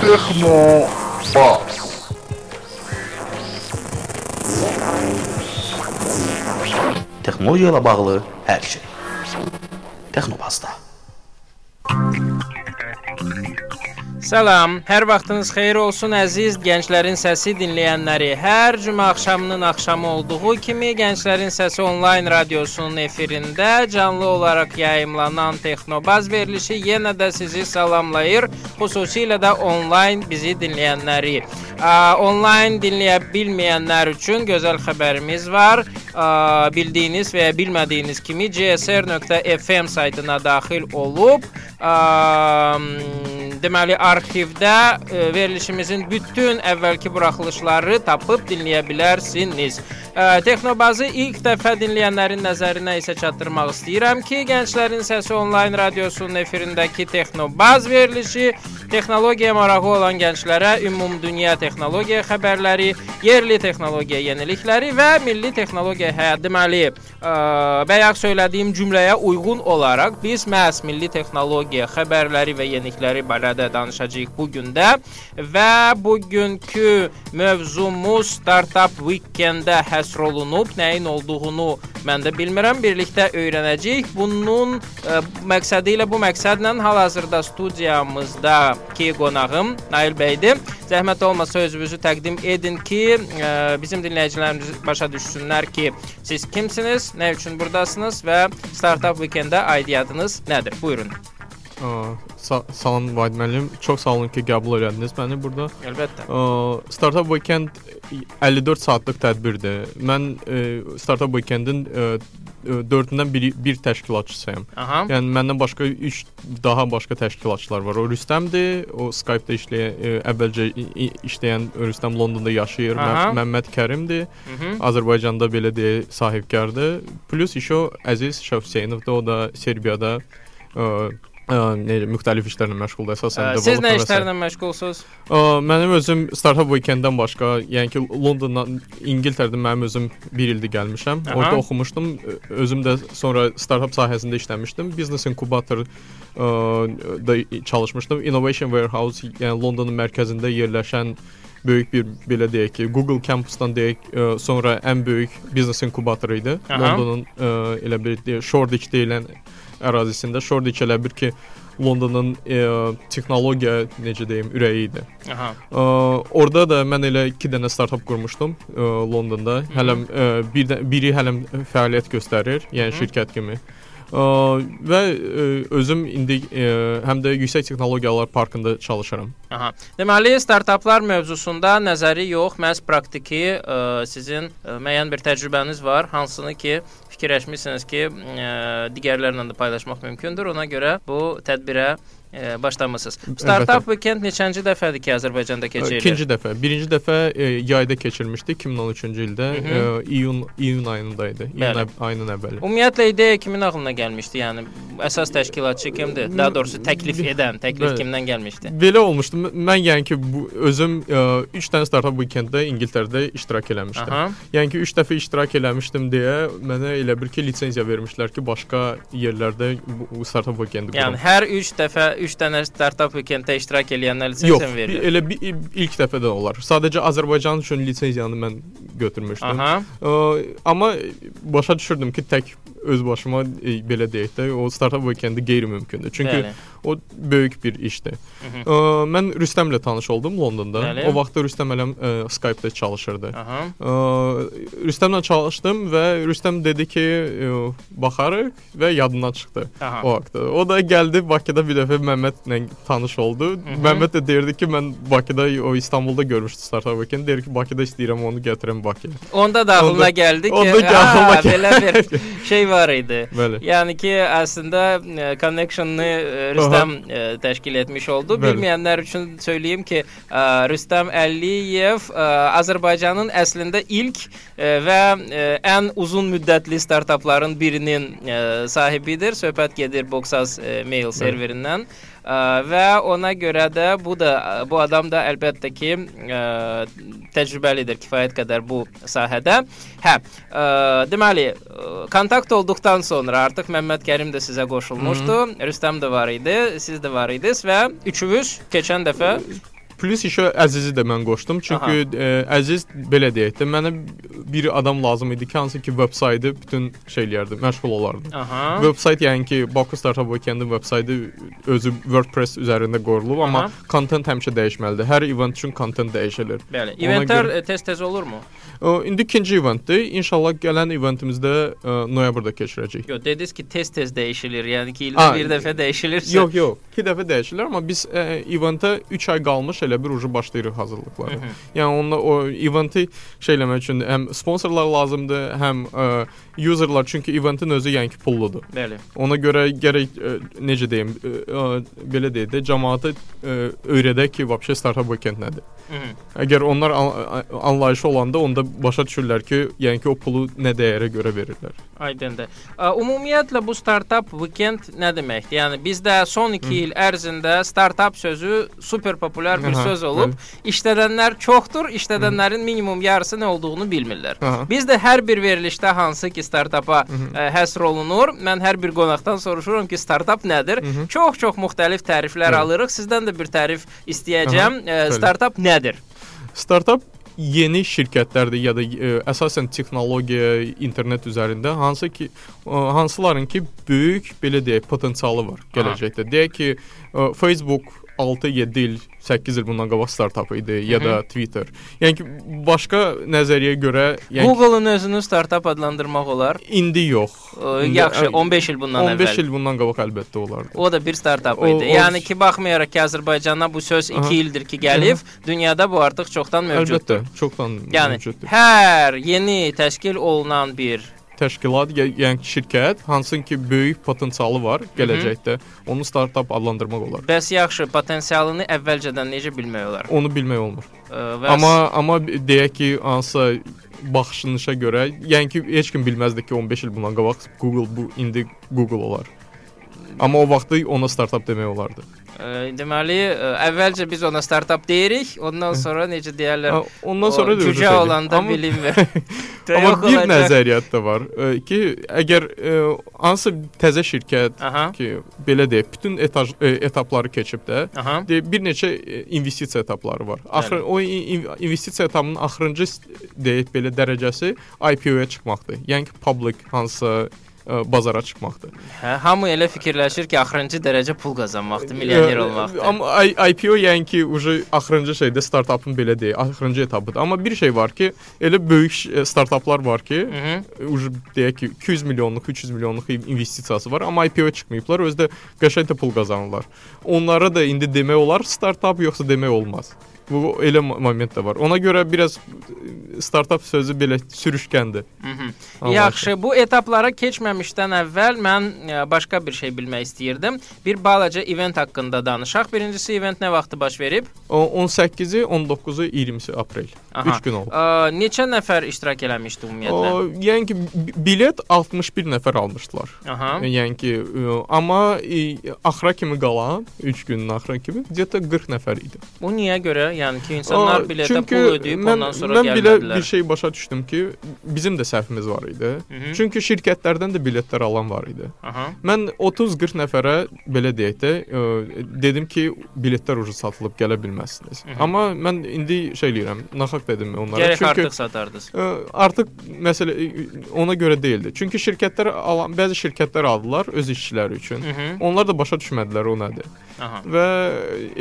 Texno Bas. texnologiya ilə bağlı hər şey. Texnobazda. Salam, hər vaxtınız xeyir olsun əziz gənclərin səsi dinləyənləri. Hər cümə axşamının axşamı olduğu kimi Gənclərin Səsi onlayn radiosunun efirində canlı olaraq yayımlanan Texnobaz verilişi yenə də sizi salamlayır, xüsusilə də onlayn bizi dinləyənləri. Onlayn dinləyə bilməyənlər üçün gözəl xəbərimiz var. A, bildiyiniz və ya bilmədiyiniz kimi csr.fm saytına daxil olub Ə, deməli arxivdə ə, verilişimizin bütün əvvəlki buraxılışları tapıb dinləyə bilərsiniz. Ə, Texnobazı ilk dəfə dinləyənlərin nəzərinə isə çatdırmaq istəyirəm ki, Gənclərin Səsi onlayn radiosunun efirindəki Texnobaz verilişi texnologiya marağı olan gənclərə ümumdünya texnologiya xəbərləri, yerli texnologiya yenilikləri və milli texnologiya həyat deməli, ə, bayaq söylədiyim cümləyə uyğun olaraq biz məhz milli texnologiya xəbərləri və yenilikləri barədə danışacağıq bu gün də və bugünkü mövzumuz Startup Weekend-də həsr olunub. Nəyin olduğunu mən də bilmirəm. Birlikdə öyrənəcəyik. Bunun ə, məqsədi ilə bu məqsədlə hal-hazırda studiyamızda ki qonağım Nail bəydir. Zəhmət olmasa özünüzü təqdim edin ki, ə, bizim dinləyicilərimiz başa düşsünlər ki, siz kimsiniz, nə üçün burdasınız və Startup Weekend-də aidiyyatınız nədir? Buyurun. Sa salam Vahid müəllim. Çox sağ olun ki, qəbul elədiniz məni burada. Əlbəttə. Aa, Startup Weekend 54 saatlıq tədbirdir. Mən e, Startup Weekendin e, 4-dən biri bir təşkilatçısıyam. Aha. Yəni məndən başqa 3 daha başqa təşkilatçılar var. O Rüstəmdir, o Skype-da işləyən, e, əvvəlcə işləyən Rüstəm Londonda yaşayır. Aha. Mə Məmməd Kərimdir. Mhm. Azərbaycanda belə deyə sahibkardır. Plus işo Əziz Şəfseynovdur, o da Serbiyada ə, ə, müxtəlif işlərlə məşğuldur əsasən də. Siz nə işlərlə məşğulsuz? Ə, mənim özüm Startup Weekend-dən başqa, yəni ki Londondan, İngiltərədə mənim özüm 1 ildir gəlmişəm. Aha. Orada oxumuşdum. Özüm də sonra startup sahəsində işləmişdim. Business Incubator da çalışmışdım. Innovation Warehouse, yəni Londonun mərkəzində yerləşən böyük bir belə deyək ki, Google campusdan deyək, ə, sonra ən böyük biznes inkubatoru idi. Londonun ə, elə bir deyə, Shoreditch deyilən ərazisində. Shoreditch elə bir ki, Londonun ə, texnologiya necə deyim, ürəyi idi. Aha. Ə, orada da mən elə 2 dənə startup qurmuşdum ə, Londonda. Hələm ə, bir də, biri hələm fəaliyyət göstərir, yəni şirkət kimi. Ə, və ə, özüm indi ə, həm də yüksək texnologiyalar parkında çalışıram. Aha. Deməli, startaplar mövzusunda nəzəri yox, məhz praktiki ə, sizin ə, müəyyən bir təcrübəniz var, hansını ki fikirləşmisiniz ki, ə, digərlərlə də paylaşmaq mümkündür. Ona görə bu tədbirə ə, başlamısınız. Startup Weekend neçənci dəfədir ki, Azərbaycanda keçirilir? İkinci dəfə, birinci dəfə ə, yayda keçirmişdik 2013-cü ildə, Mhm. ə, iyun iyun ayında idi. İyun Bəli. ayının əvvəli. Ümumiyyətlə ideya kimin ağlına gəlmişdi? Yəni əsas təşkilatçı kimdir? Daha doğrusu təklif edən, təklif Bəli. kimdən gəlmişdi? Belə olmuşdu. Mən yəni ki bu özüm 3 dənə startup weekenddə İngiltərədə iştirak eləmişdim. Aha. Yəni ki 3 dəfə iştirak eləmişdim deyə mənə elə bir ki lisenziya vermişlər ki, başqa yerlərdə bu, startup weekendi Yəni qurum. hər 3 dəfə 3 dənə startup weekenddə iştirak Yox, lisenziya verir. elə bir ilk dəfə də olar. Sadəcə Azərbaycan üçün lisenziyanı mən götürmüşdüm. Aha. Ə, amma başa düşürdüm ki, tək öz başıma e, belə deyək də, o startup weekendi qeyri-mümkündür. Çünki Bəli. O böyük bir işdir. Mhm. Ə, mən Rüstəmlə tanış oldum Londonda. Bəli. O vaxtda Rüstəm hələm ə, Skype-da çalışırdı. Aha. Ə, Rüstəmlə çalışdım və Rüstəm dedi ki, ə, baxarıq və yadından çıxdı Aha. o vaxtda. O da gəldi Bakıda bir dəfə Məmmədlə tanış oldu. Mhm. Məmməd də deyirdi ki, mən Bakıda o İstanbulda görmüşdüm Startup Weekend. Deyir ki, Bakıda istəyirəm onu gətirəm Bakıya. Onda da ağlına gəldi ki, onda ki, "Ha, belə bir şey var idi. Bəli. Yəni ki, əslində connection-ı Rüstəm Rüstəm ə, təşkil etmiş oldu. Bəli. Bilməyənlər üçün söyləyim ki, ə, Rüstəm Əliyev ə, Azərbaycanın əslində ilk ə, və ə, ən uzun müddətli startapların birinin ə, sahibidir. Söhbət gedir Boxaz ə, mail serverindən. Ə, və ona görə də bu da bu adam da əlbəttə ki, ə, təcrübəlidir kifayət qədər bu sahədə. Hə, ə, deməli, ə, kontakt olduqdan sonra artıq Məmməd Kərim də sizə qoşulmuşdu. Rüstəm də var idi, siz də var idiniz və üçünüz keçən dəfə Plus işə Əzizi də mən qoşdum. Çünki ə, Əziz belə deyək də mənə bir adam lazım idi ki, hansı ki veb saytı bütün şeylərdə məşğul olardı. Aha. Web sayt yəni ki, Baku Startup Weekend-in web saytı özü WordPress üzərində qurulub, amma Aha. kontent həmişə dəyişməlidir. Hər event üçün kontent dəyişilir. Bəli, eventlər görə- ə, tez-tez olurmu? O, indi ikinci eventdir. İnşallah gələn eventimizdə ə, noyabrda keçirəcəyik. Yox, dediniz ki, tez-tez dəyişilir. Yəni ki, ildə bir dəfə dəyişilirsə. Yox, yox. 2 dəfə dəyişirlər, amma biz ə, eventə 3 ay qalmış elə bir ucu başlayırıq hazırlıqlara. Mhm. Yəni onunla o eventi şey eləmək üçün həm sponsorlar lazımdır, həm ə, userlar çünki eventin özü yəni ki pulludur. Bəli. Ona görə gərək ə, necə deyim, ə, ə, belə deyək də cəmaata ə, öyrədək ki, vəbşə startup weekend nədir. Mhm. Əgər onlar an- anlayışı olanda onda başa düşürlər ki, yəni ki o pulu nə dəyərə görə verirlər. Aydındır. Ə, Ümumiyyətlə bu startup weekend nə deməkdir? Yəni bizdə son 2 il ərzində startup sözü super populyar bir Aha, söz olub. İşlədənlər çoxdur, işlədənlərin minimum yarısı nə olduğunu bilmirlər. Aha. Biz də hər bir verilişdə hansı ki startapa ə, həsr olunur, mən hər bir qonaqdan soruşuram ki, startap nədir? Çox-çox müxtəlif təriflər Bəli. alırıq. Sizdən də bir tərif istəyəcəm. Ə, bəli. startap nədir? Startup yeni şirkətlərdir ya da ə, əsasən texnologiya, internet üzərində hansı ki ə, hansıların ki böyük belə deyək potensialı var gələcəkdə. Deyək ki, ə, Facebook 6-7 il, 8 il bundan qabaq startup idi ya da Twitter. Yəni ki başqa nəzəriyyəyə görə yəni Google-un özünü startap adlandırmaq olar. indi yox. Ə, Yaxşı, 15 il bundan 15 əvvəl. il bundan qabaq əlbəttə olardı. O da bir startap idi. o- Yəni ki, baxmayaraq ki, Azərbaycana bu söz 2 Aha. ildir ki, gəlib, dünyada bu artıq çoxdan mövcuddur. Əlbəttə, çoxdan Yəni mövcuddur. hər yeni təşkil olunan bir təşkilat, yəni şirkət hansın ki böyük potensialı var gələcəkdə, onu startup adlandırmaq olar. bəs yaxşı potensialını əvvəlcədən necə bilmək olar? Onu bilmək olmur. Ə, Və Amma amma deyək ki, hansısa baxışınışa görə, yəni ki, heç kim bilməzdi ki, 15 il bundan qabaq Google bu indi Google olar. Amma o vaxtda ona startup demək olardı. Deməli, əvvəlcə biz ona startap deyirik, ondan sonra necə deyirlər? Ondan sonra cücə olanda Amma- bilinmir. Amma bir olacaq. nəzəriyyat da var e, ki, əgər e, hansısa təzə şirkət Aha. ki, belə deyək, bütün etaj, e, etapları keçib də, Aha. de, bir neçə e, investisiya etapları var. Axır o in- in- investisiya etapının axırıncı deyək belə dərəcəsi IPO-ya çıxmaqdır. Yəni ki, public hansısa e, bazara çıxmaqdır. Hə, hamı elə fikirləşir ki, axırıncı dərəcə pul qazanmaqdır, milyoner olmaqdır. Amma IPO yəni ki, ucu axırıncı şeydə startapın belə deyək, axırıncı etapıdır. Amma bir şey var ki, elə böyük startaplar var ki, ucu deyək ki 200 milyonluq, 300 milyonluq in- investisiyası var, amma IPO çıxmayıblar, özdə qəşəng də pul qazanırlar. Onlara da indi demək olar startap yoxsa demək olmaz. Bu elə mo- moment də var. Ona görə biraz e, startap sözü belə sürüşkəndir. Mhm. Anlaşıldı. Yaxşı, bu etaplara keçməmişdən əvvəl mən ə, başqa bir şey bilmək istəyirdim. Bir balaca event haqqında danışaq. Birincisi event nə vaxtı baş verib? O 18-i, 19-u, 20-si aprel. Aha. 3 gün olub. Ə, neçə nəfər iştirak eləmişdi ümumiyyətlə? O, yəni ki bi- bilet 61 nəfər almışdılar. Aha. Yəni ki, e, amma e, axıra kimi qalan 3 günün axırı kimi где-то 40 nəfər idi. Bu niyə görə? Yəni ki, insanlar biletə pul ödəyib mən, ondan sonra mən belə gəlmədilər. bir şey başa düşdüm ki, bizim də səhvimiz var idi. Mhm. Çünki şirkətlərdən də biletlər alan var idi. Aha. Mən 30-40 nəfərə belə deyək də ə, dedim ki, biletlər ucuz satılıb gələ bilməzsiniz. Mhm. Amma mən indi şey eləyirəm, naxaq dedim onlara. Gərək Çünki artıq satardınız. ə, artıq məsələ ə, ona görə deyildi. Çünki şirkətlər alan bəzi şirkətlər aldılar öz işçiləri üçün. Mhm. Onlar da başa düşmədilər o nədir. Aha. Və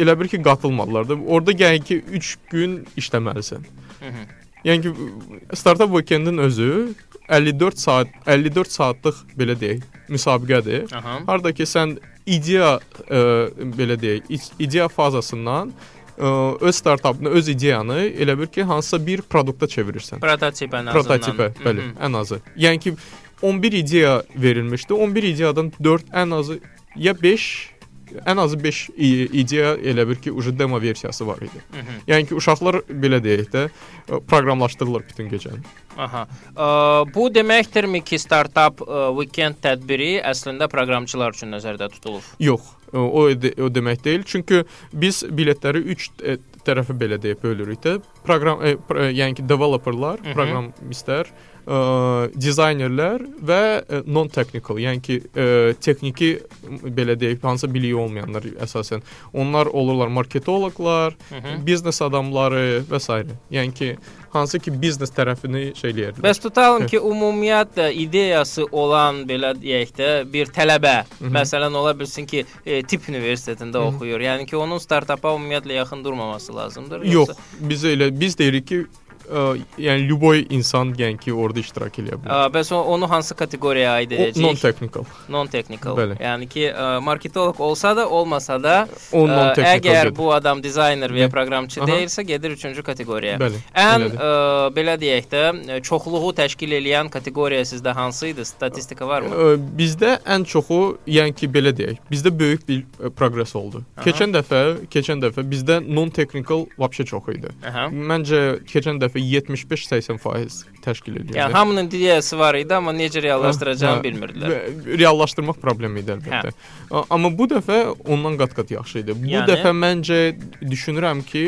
elə bir ki, qatılmadılar da. Orada yəni ki 3 gün işləməlisən. Mhm. Yəni ki startup weekendin özü 54 saat 54 saatlıq belə deyək, müsabiqədir. Aha. Harda ki sən ideya ə, belə deyək, ideya fazasından ə, öz startapını, öz ideyanı elə bir ki, hansısa bir produkta çevirirsən. Prototip ən azından. Prototipə, bəli, Mhm. ən azı. Yəni ki 11 ideya verilmişdi. 11 ideyadan 4 ən azı ya 5 ən azı 5 ideya elə bir ki, uje demo versiyası var idi. Yəni ki, uşaqlar belə deyək də ə, proqramlaşdırılır bütün gecəni. Aha. Ə, bu deməkdirmi ki, startap ə, weekend tədbiri əslində proqramçılar üçün nəzərdə tutulub? Yox, ə, o o demək deyil. Çünki biz biletləri 3 tərəfə belə deyib bölürük də. Proqram pr- e, yəni ki, developerlar, proqramistlər, ə, dizaynerlər və ə, non-technical, yəni ki, ə, texniki m, belə deyək, hansı biliyi olmayanlar əsasən. Onlar olurlar marketoloqlar, Mhm. biznes adamları və s. Yəni ki, hansı ki biznes tərəfini şey eləyirlər. Bəs tutalım ki, ümumiyyətlə ideyası olan belə deyək də bir tələbə, məsələn ola bilsin ki, e, tip universitetində oxuyur. Yəni ki, onun startapa ümumiyyətlə yaxın durmaması lazımdır. Yox, biz elə biz deyirik ki, yəni любой insan yəni ki, orada iştirak edə bilər. Ə, bəs o, onu hansı kateqoriyaya aid O edəcəyik? non-technical. Non-technical. Bəli. Yəni ki, ə, marketoloq olsa da, olmasa da, O ə, non-technical. əgər gedir. bu adam dizayner və ya proqramçı Aha. deyilsə, gedir 3-cü kateqoriyaya. Bəli. Ən elədir. ə, belə deyək də, ə, çoxluğu təşkil edən kateqoriya sizdə hansı idi? Statistika varmı? Ə, Bizdə ən çoxu, yəni ki, belə deyək, bizdə böyük bir ə, proqres oldu. Aha. Keçən dəfə, keçən dəfə bizdə non-technical vəbşə çox idi. Aha. Məncə keçən dəfə 75-80% təşkil edirdi. Yəni hamının ideyası var idi, amma necə reallaşdıracağını Hə, bilmirdilər. Reallaşdırmaq problemi idi əlbəttə. A- Amma bu dəfə ondan qat-qat yaxşı idi. Bu Yəni? dəfə məncə düşünürəm ki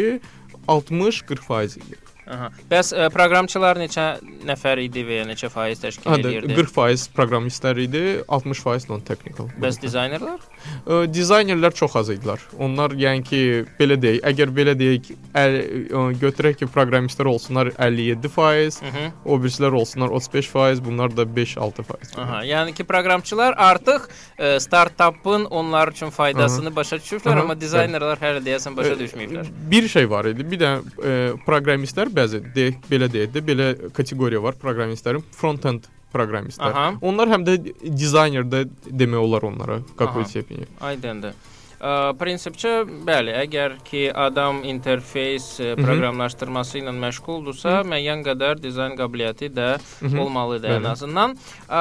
60-40% idi. Aha. Bəs ə, proqramçılar neçə nəfər idi və ya neçə faiz təşkil Hə, edirdi? 40% proqramistlər idi, 60% non-technical. Bəs dizaynerlər? Ə, dizaynerlər çox az idilər. Onlar yəni ki, belə deyək, əgər belə deyək, əl, ə, götürək ki, proqramistlər olsunlar 57%, Mhm. o birisilər olsunlar 35%, bunlar da 5-6%. Aha, yəni ki, proqramçılar artıq ə, startapın onlar üçün faydasını başa düşüblər, Aha, amma dizaynerlər hələ deyəsən başa düşməyiblər. Bir şey var idi. Bir də ə, proqramistlər bəzi deyək, belə deyək də, belə kateqoriya var proqramistlərin front-end proqramistlər. Aha. Onlar həm də dizayner də demək olar onlara какой Aha. степени. Aydındır. Ə, Prinsipcə, bəli, əgər ki adam interfeys ə, proqramlaşdırması ilə məşğuldursa, müəyyən qədər dizayn qabiliyyəti də olmalıdır ən Bəli. azından. Ə,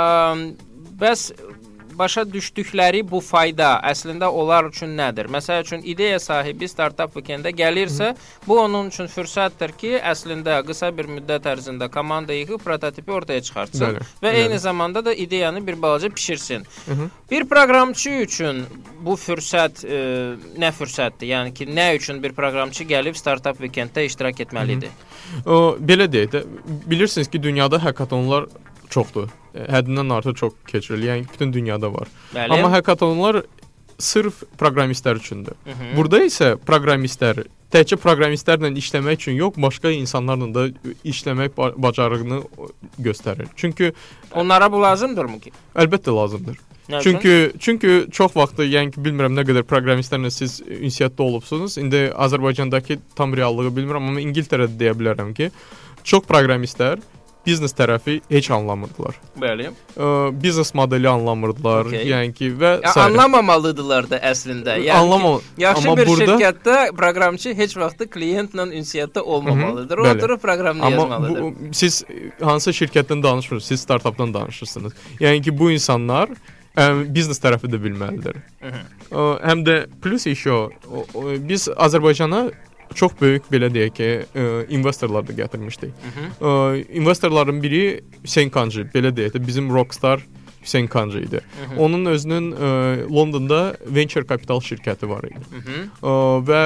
bəs başa düşdükləri bu fayda əslində onlar üçün nədir? Məsəl üçün ideya sahibi startap weekend-ə gəlirsə, bu onun üçün fürsətdir ki, əslində qısa bir müddət ərzində komanda yığıb prototipi ortaya çıxartsın Bəli, və bəli. eyni zamanda da ideyanı bir balaca bişirsin. Bir proqramçı üçün bu fürsət e, nə fürsətdir? Yəni ki, nə üçün bir proqramçı gəlib startap weekend-də iştirak etməlidir? O belə deyək də, bilirsiniz ki, dünyada hackathonlar çoxdur. Həddindən artıq çox keçirilir. Yəni bütün dünyada var. Bəli. Amma hackathonlar sırf proqramistlər üçündür. Mhm. Burada isə proqramistlər təkcə proqramistlərlə işləmək üçün yox, başqa insanlarla da işləmək ba- bacarığını göstərir. Çünki Onlara bu lazımdırmı ki? əlbəttə lazımdır. Nə? Çünki çünki çox vaxt yəni ki, bilmirəm nə qədər proqramistlərlə siz ünsiyyətdə olubsunuz. İndi Azərbaycandakı tam reallığı bilmirəm, amma İngiltərədə deyə bilərəm ki, çox proqramistlər biznes tərəfi heç anlamırdılar. Bəli. Ə, biznes modeli anlamırdılar, Okey. yəni ki və Ya, sairə. anlamamalıdılar da əslində. Yəni Anlama- ki, yaxşı amma bir burada- şirkətdə proqramçı heç vaxt klientlə ünsiyyətdə olmamalıdır. O bəli. oturub proqramını Amma yazmalıdır. bu, siz hansı şirkətdən danışmırsınız? Siz startapdan danışırsınız. Yəni ki, bu insanlar ə, biznes tərəfi də bilməlidir. Ə, həm də plus еще o, o, biz Azərbaycana çox böyük belə deyək ki, ə, investorlar da gətirmişdik. Ə, investorların biri Hüseyn Kancı, belə deyək də bizim rockstar Hüseyn Kancı idi. Onun özünün ə, Londonda venture kapital şirkəti var idi. Ə, və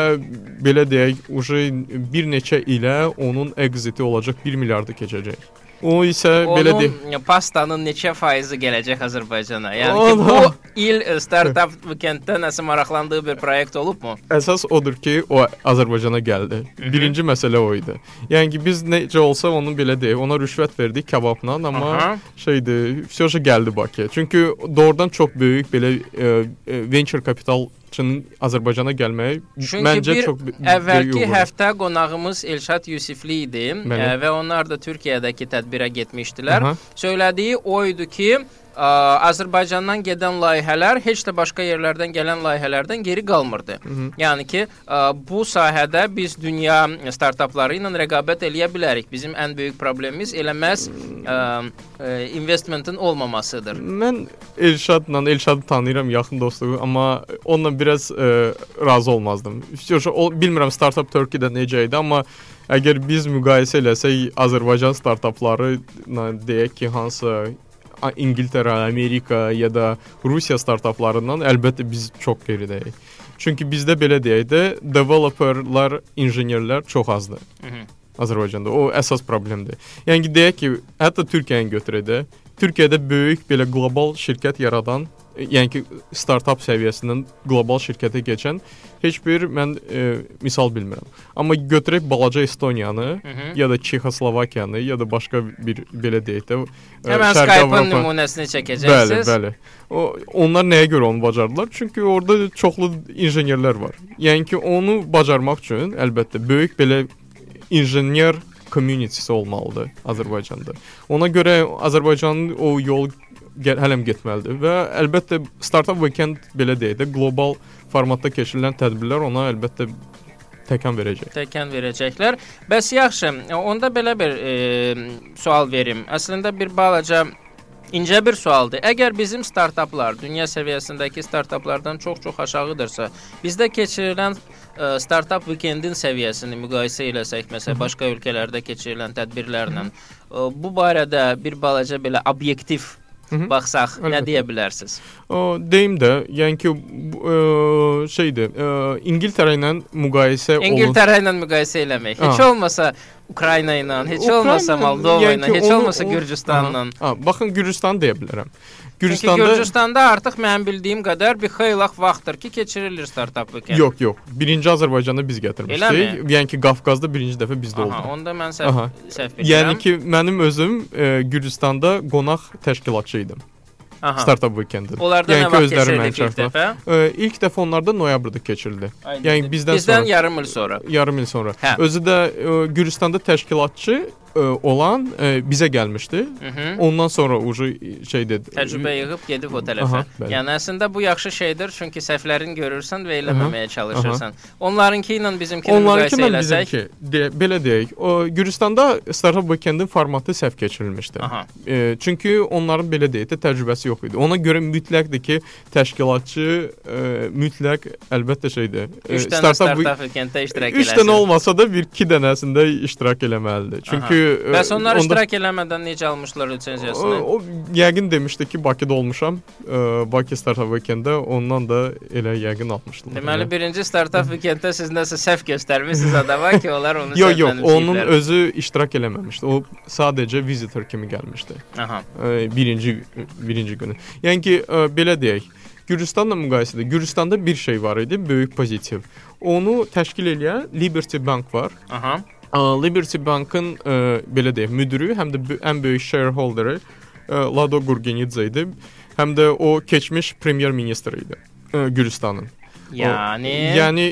belə deyək, uje bir neçə ilə onun exit-i olacaq 1 milyardı keçəcək. O isə belə deyək, Onun pastanın neçə faizi gələcək Azərbaycana? Yəni ki, Ona- bu il e, startap weekenddə nəsə maraqlandığı bir proyekt olubmu? əsas odur ki, o Azərbaycana gəldi. Birinci məsələ o idi. Yəni ki, biz necə olsa onun belə deyək, ona rüşvət verdik kababla, amma Aha. şeydi, всё gəldi Bakıya. Çünki doğrudan çox böyük belə e, e, venture kapitalçının Azərbaycana gəlməyi Çünki məncə bir çox əvvəlki həftə qonağımız Elşad Yusifli idi Bəli. ə, və onlar da Türkiyədəki tədbirə getmişdilər. Aha. Söylədiyi o idi ki, ə, Azərbaycandan gedən layihələr heç də başqa yerlərdən gələn layihələrdən geri qalmırdı. Hı -hı. Yəni ki, ə, bu sahədə biz dünya startapları ilə rəqabət eləyə bilərik. Bizim ən böyük problemimiz elə məhz ə, ə, investmentin olmamasıdır. Mən Elşadla Elşadı tanıyıram, yaxın dostluğu, amma onunla biraz ə, razı olmazdım. O bilmirəm Startup Turkey-də necə idi, amma əgər biz müqayisə eləsək Azərbaycan startapları deyək ki, hansı İngiltərə, Amerika ya da Rusiya startaplarından əlbəttə biz çox geridəyik. Çünki bizdə belə deyək də developerlar, injenerlər çox azdır. Hı -hı. Azərbaycanda o əsas problemdir. Yəni deyək ki, hətta Türkiyəni götürək də, Türkiyədə böyük belə qlobal şirkət yaradan yəni ki, startap səviyyəsindən qlobal şirkətə keçən heç bir mən e, misal bilmirəm. Amma götürək balaca Estoniyanı Hı -hı. ya da Çexoslovakiyanı ya da başqa bir belə deyək də e, Həmən Skype-ın nümunəsini çəkəcəksiniz. Bəli, bəli. O onlar nəyə görə onu bacardılar? Çünki orada çoxlu injenerlər var. Yəni ki, onu bacarmaq üçün əlbəttə böyük belə injener community-si olmalıdır Azərbaycanda. Ona görə Azərbaycanın o yol gəl hələm getməlidir və əlbəttə startup weekend belə deyək də qlobal formatda keçirilən tədbirlər ona əlbəttə təkan verəcək. Təkan verəcəklər. Bəs yaxşı, onda belə bir e, sual verim. Əslində bir balaca İncə bir sualdır. Əgər bizim startaplar dünya səviyyəsindəki startaplardan çox-çox aşağıdırsa, bizdə keçirilən ə, startap weekendin səviyyəsini müqayisə eləsək, məsələn, başqa ölkələrdə keçirilən tədbirlərlə, ə, bu barədə bir balaca belə obyektiv Hı -hı. baxsaq, Əlbəttə. nə deyə bilərsiniz? O deyim də, yəni ki, ə, şeydir, ə, İngiltərə ilə müqayisə. İngiltərə ilə müqayisə eləmək. Heç ha. olmasa Ukrayna ilə, heç Ukrayna, olmasa Moldova ilə, yəni heç onu, olmasa Gürcüstanla. Ha, baxın Gürcüstanı deyə bilərəm. Gürcüstanda Çünki Gürcüstanda artıq mənim bildiyim qədər bir xeyli vaxtdır ki, keçirilir startap weekend. Yox, yox. Birinci Azərbaycanda biz gətirmişdik. Yəni ki, Qafqazda birinci dəfə bizdə oldu. Aha, onda mən səhv səhv bilirəm. Yəni ki, mənim özüm e, Gürcüstanda qonaq təşkilatçı idim. Aha. Startup Weekend-i. Onlarda yəni vaxt keçirildi ilk dəfə? Ə, ilk dəfə onlarda noyabrda keçirildi. Aynen. Yəni bizdən, bizdən sonra. yarım il sonra. Yarım il sonra. Hə. Özü də ə, Gürcüstanda təşkilatçı ə, olan ə, bizə gəlmişdi. Hı -hı. Ondan sonra ucu şey dedi. Təcrübə yığıb gedib o tərəfə. Aha, bəli. yəni əslində bu yaxşı şeydir, çünki səhvlərini görürsən və eləməməyə çalışırsan. Aha. Onlarınki ilə bizimkini Onlarınki müqayisə eləsək, bizimki, de, belə deyək, o Gürcüstanda Startup Weekend-in formatı səhv keçirilmişdi. Aha. E, çünki onların belə deyək də təcrübəsi yox idi. Ona görə mütləqdir ki, təşkilatçı e, mütləq əlbəttə şeydir. E, startup, startup Weekend-də iştirak eləsin. 3 dənə olmasa da bir 2 dənəsində iştirak eləməlidir. Çünki Aha E, Bəs onlar onda, iştirak eləmədən necə almışlar lisenziyasını? O, o yəqin demişdi ki, Bakıda olmuşam. E, Bakı Startup Weekend-də ondan da elə yəqin almışdılar. Deməli yəni. birinci Startup Weekend-də siz nəsə səhv göstərmisiniz adama ki, onlar onu Yox, yox, onun özü iştirak eləməmişdi. O sadəcə visitor kimi gəlmişdi. Aha. E, birinci birinci günü. Yəni ki, belə deyək, Gürcüstanla müqayisədə Gürcüstanda bir şey var idi, böyük pozitiv. Onu təşkil edən Liberty Bank var. Aha. Liberty Bankın ə, belə deyək, müdiri, həm də ən böyük shareholderı ə, Lado Gurgenidze idi. Həm də o keçmiş premyer ministr idi ə, Gürcüstanın. Yəni o, yəni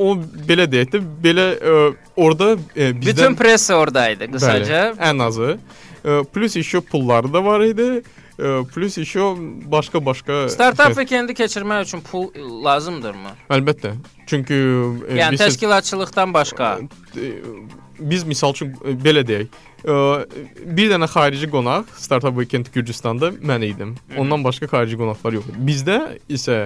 o belə deyək də, belə ə, orada ə, bizdən bütün pressa oradaydı qısaca. Bəli, ən azı. Ə, plus еще pulları da var idi. Ə, plus еще başqa-başqa Startup şey... weekend-i keçirmək üçün pul lazımdırmı? Əlbəttə. Çünki e, yəni biz təşkilatçılıqdan başqa e, biz misal üçün e, belə deyək, e, bir dənə xarici qonaq Startup Weekend Gürcüstanda mən idim. Ondan başqa xarici qonaqlar yox idi. Bizdə isə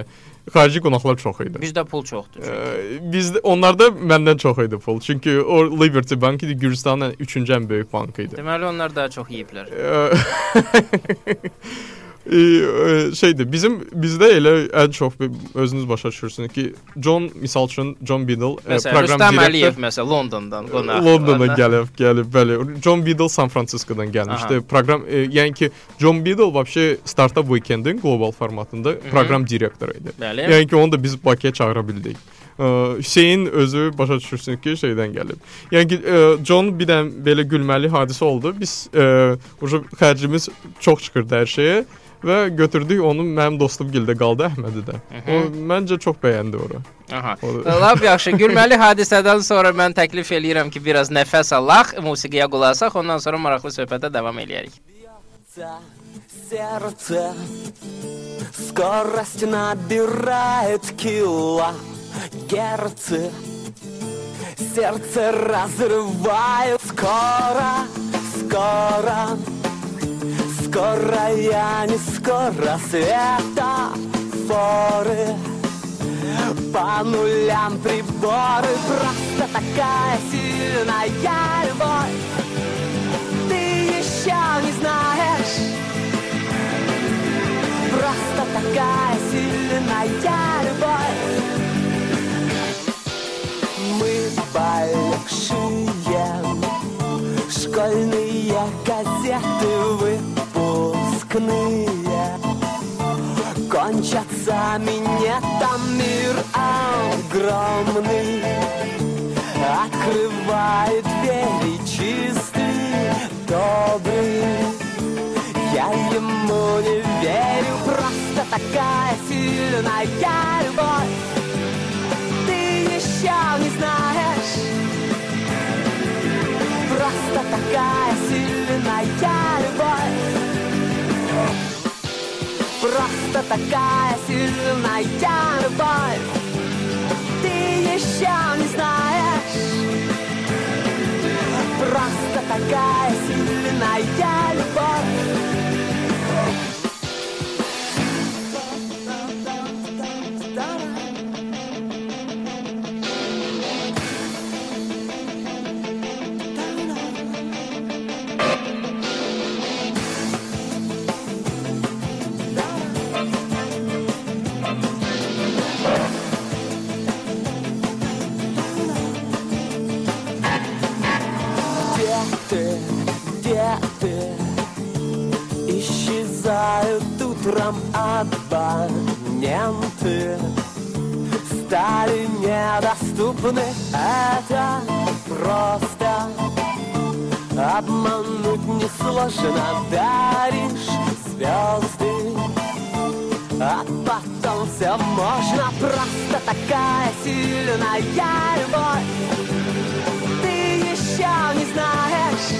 xarici qonaqlar çox idi. Bizdə pul çoxdur. Çünki. Bizdə onlarda məndən çox idi pul. Çünki o Liberty Bank idi, Gürcüstanın 3-cü ən böyük bankı idi. Deməli onlar daha çox yeyiblər. e, e, şeydir. Bizim bizdə elə ən çox özünüz başa düşürsünüz ki, John misal üçün John Biddle e, məsələn, proqram direktor. Rüstəm Əliyev məsələn Londondan qonaq. Londondan gəlib, gəlib, bəli. John Biddle San Fransiskodan gəlmişdi. Aha. Proqram e, yəni ki, John Biddle vəbşə Startup Weekend-in qlobal formatında Hı -hı. proqram direktoru idi. Bəli. Yəni ki, onu da biz Bakıya çağıra bildik. Ə, Hüseyn özü başa düşürsün ki, şeydən gəlib. Yəni ki, ə, John bir dənə belə gülməli hadisə oldu. Biz ə, xərcimiz çox çıxırdı hər şeyə və götürdük onu mənim dostum gildə qaldı Əhmədi də. O məncə çox bəyəndi ora. Aha. Lap yaxşı. Gülməli hadisədən sonra mən təklif eləyirəm ki, biraz nəfəs alaq, musiqiyə qulaq asaq, ondan sonra maraqlı söhbətə davam eləyərik. Сердце скорость набирает килогерцы Сердце разрывает скоро, скоро Скоро я не скоро света форы. По нулям приборы Просто такая сильная любовь. Ты еще не знаешь. Просто такая сильная любовь. Мы большие Школьные газеты выпускные Кончатся минетом мир огромный. Открывает двери чистый, добрый. Я ему не верю, просто такая сильная Просто такая сильная любовь. Ты еще не знаешь. Просто такая сильная любовь утром абоненты Стали недоступны Это просто. Обмануть несложно Даришь звезды. А потом все можно Просто такая сильная любовь. Ты еще не знаешь.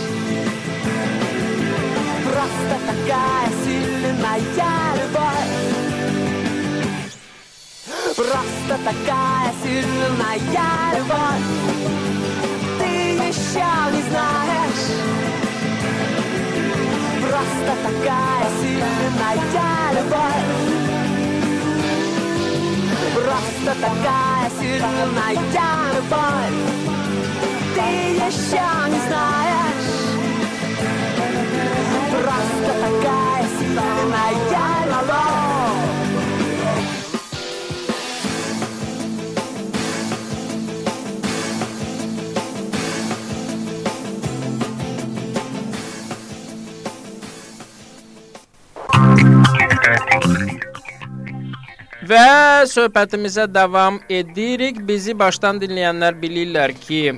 Просто такая сильная любовь. Просто такая сильная любовь. Ты еще не знаешь. Просто такая сильная любовь. Просто такая сильная любовь. Ты еще не знаешь. Просто такая Və söhbətimizə davam edirik. Bizi başdan dinləyənlər bilirlər ki,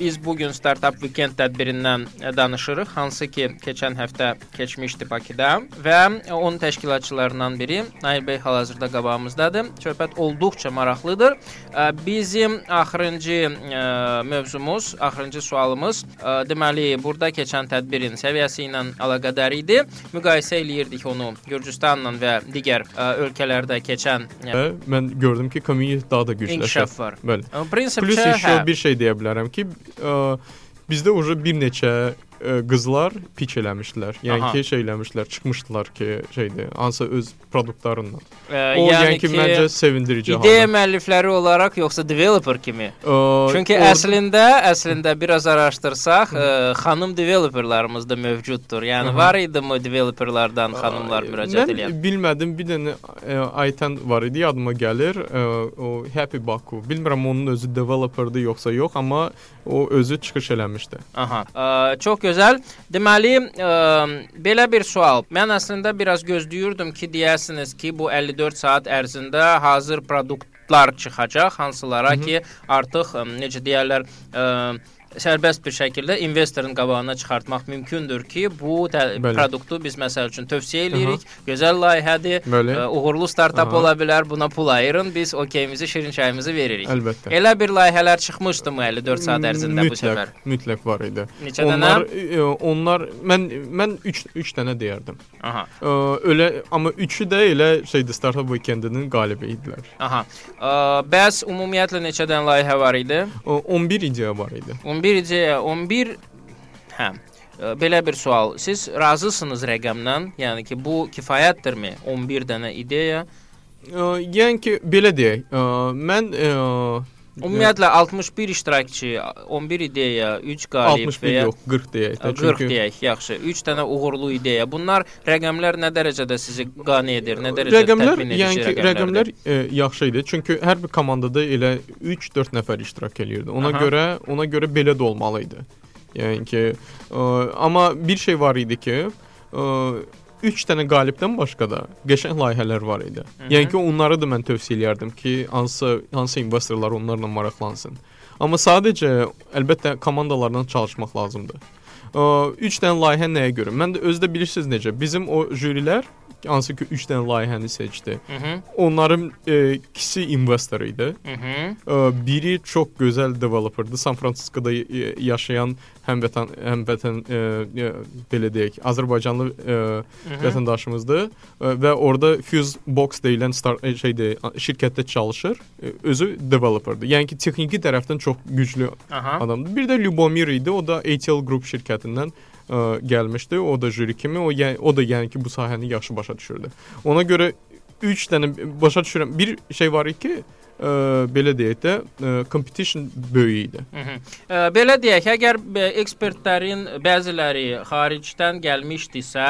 Biz bu gün Startup Weekend tədbirindən danışırıq, hansı ki, keçən həftə keçmişdi Bakıda və onun təşkilatçılarından biri Nail bəy hal-hazırda qabağımızdadır. Söhbət olduqca maraqlıdır. Bizim axırıncı mövzumuz, axırıncı sualımız, deməli, burada keçən tədbirin səviyyəsi ilə əlaqədar idi. Müqayisə eləyirdik onu Gürcüstanla və digər ölkələrdə keçən. Və hə, mən gördüm ki, community daha da gücləşir. İnkişaf var. Bəli. Prinsipcə Plus hə. bir şey deyə bilərəm ki, bizdə уже bir neçə ə, qızlar pitch eləmişdilər. Yəni Aha. ki, şey eləmişlər, çıxmışdılar ki, şeydir, hansı öz produktlarından. E, O yəni, ki, məncə sevindirici ideya haldır. müəllifləri olaraq yoxsa developer kimi? Ə, Çünki orada- əslində, əslində biraz araşdırsaq, ə, xanım developerlarımız da mövcuddur. Yəni Aha. var idimi developerlardan xanımlar müraciət Mən edən? bilmədim, bir dənə ə, Aytan var idi, yadıma gəlir. Ə, o Happy Baku. Bilmirəm onun özü developerdir yoxsa yox, amma o özü çıxış eləmişdi. Aha. Ə, çox gözəl. Deməli, ə, belə bir sual. Mən əslində biraz gözləyirdim ki, deyəsiniz ki, bu 54 saat ərzində hazır produktlar çıxacaq, hansılara ki, artıq ə, necə deyirlər, ə, sərbəst bir şəkildə investorun qabağına çıxartmaq mümkündür ki, bu Bəli. produktu biz məsəl üçün tövsiyə edirik. Gözəl layihədir. Bəli. ə, Uğurlu startap Aha. ola bilər. Buna pul ayırın. Biz okeyimizi, şirin çayımızı veririk. Əlbəttə. Elə bir layihələr çıxmışdımı 54 saat ərzində bu səfər? mütləq var idi. Neçə onlar dənə? e, onlar mən mən 3 3 dənə deyərdim. Aha. E, Öyle amma üçü də elə şeydi Startup Weekend-inin qalibi idilər. Aha. Ə, bəs ümumiyyətlə neçə dənə layihə var idi? O, 11 ideya var idi. 11 ideya, 11 hə. ə, Belə bir sual. Siz razısınız rəqəmdən? Yəni ki, bu kifayətdirmi? 11 dənə ideya. E, Yəni ki, belə deyək, e, mən e, Ümumiyyətlə 61 iştirakçı, 11 ideya, 3 qalib 61 və ya yox, 40 deyək də. 40 deyək, yaxşı. 3 dənə uğurlu ideya. Bunlar rəqəmlər nə dərəcədə sizi qane edir? Nə dərəcədə rəqəmlər, təmin edici yəni ki, rəqəmlər e, yaxşı idi. Çünki hər bir komandada elə 3-4 nəfər iştirak eləyirdi. Ona Aha. görə ona görə belə də olmalı idi. Yəni ki, e, amma bir şey var idi ki, 3 dənə qalibdən başqa da qəşəng layihələr var idi. Yəni ki, onları da mən tövsiyə eləyərdim ki, hansı hansı investorlar onlarla maraqlansın. Amma sadəcə əlbəttə komandalarla çalışmaq lazımdır. 3 dənə layihə nəyə görə? Mən də özdə bilirsiniz necə? Bizim o jürilər hansı ki 3 dənə layihəni seçdi. Mhm. Onların e, ikisi investor idi. Mhm. E, biri çox gözəl developerdı. San Fransiskoda e, yaşayan həmvətən həmvətən e, e, belə deyək, Azərbaycanlı e, vətəndaşımızdır e, və orada Fuse Box deyilən star e, şeydə şirkətdə çalışır. E, özü developerdir. Yəni ki, texniki tərəfdən çox güclü Aha. adamdır. Bir də Lubomir idi. O da ATL Group şirkətindən ə, gəlmişdi. O da jüri kimi, o yəni o da yəni ki, bu sahəni yaxşı başa düşürdü. Ona görə 3 dənə başa düşürəm. Bir şey var ki, ə, belə deyək də, ə, competition böyük idi. Mhm. Ə, Belə deyək, əgər ekspertlərin bəziləri xaricdən gəlmişdisə,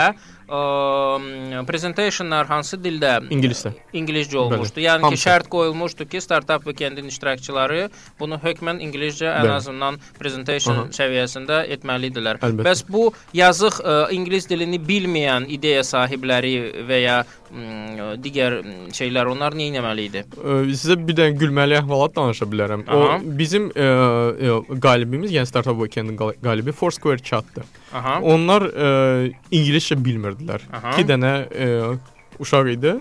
ə, presentationlar hansı dildə? İngiliscə. İngiliscə olmuşdu. Yəni ki, Hamısı. şərt qoyulmuşdu ki, startap weekendin iştirakçıları bunu hökmən ingiliscə ən Bəli. azından presentation Aha. səviyyəsində etməlidirlər. Əlbəttə. Bəs bu yazıq ə, ingilis dilini bilməyən ideya sahibləri və ya m, digər şeylər onlar nə etməli idi? Ə, sizə bir dənə gülməli əhvalat danışa bilərəm. Aha. O bizim ə, ə, qalibimiz, yəni Startup Weekend-in qal- qalibi Foursquare Chat-dır. Aha. Onlar ə, ingiliscə bilmirdilər. Aha. 2 dənə ə, uşaq idi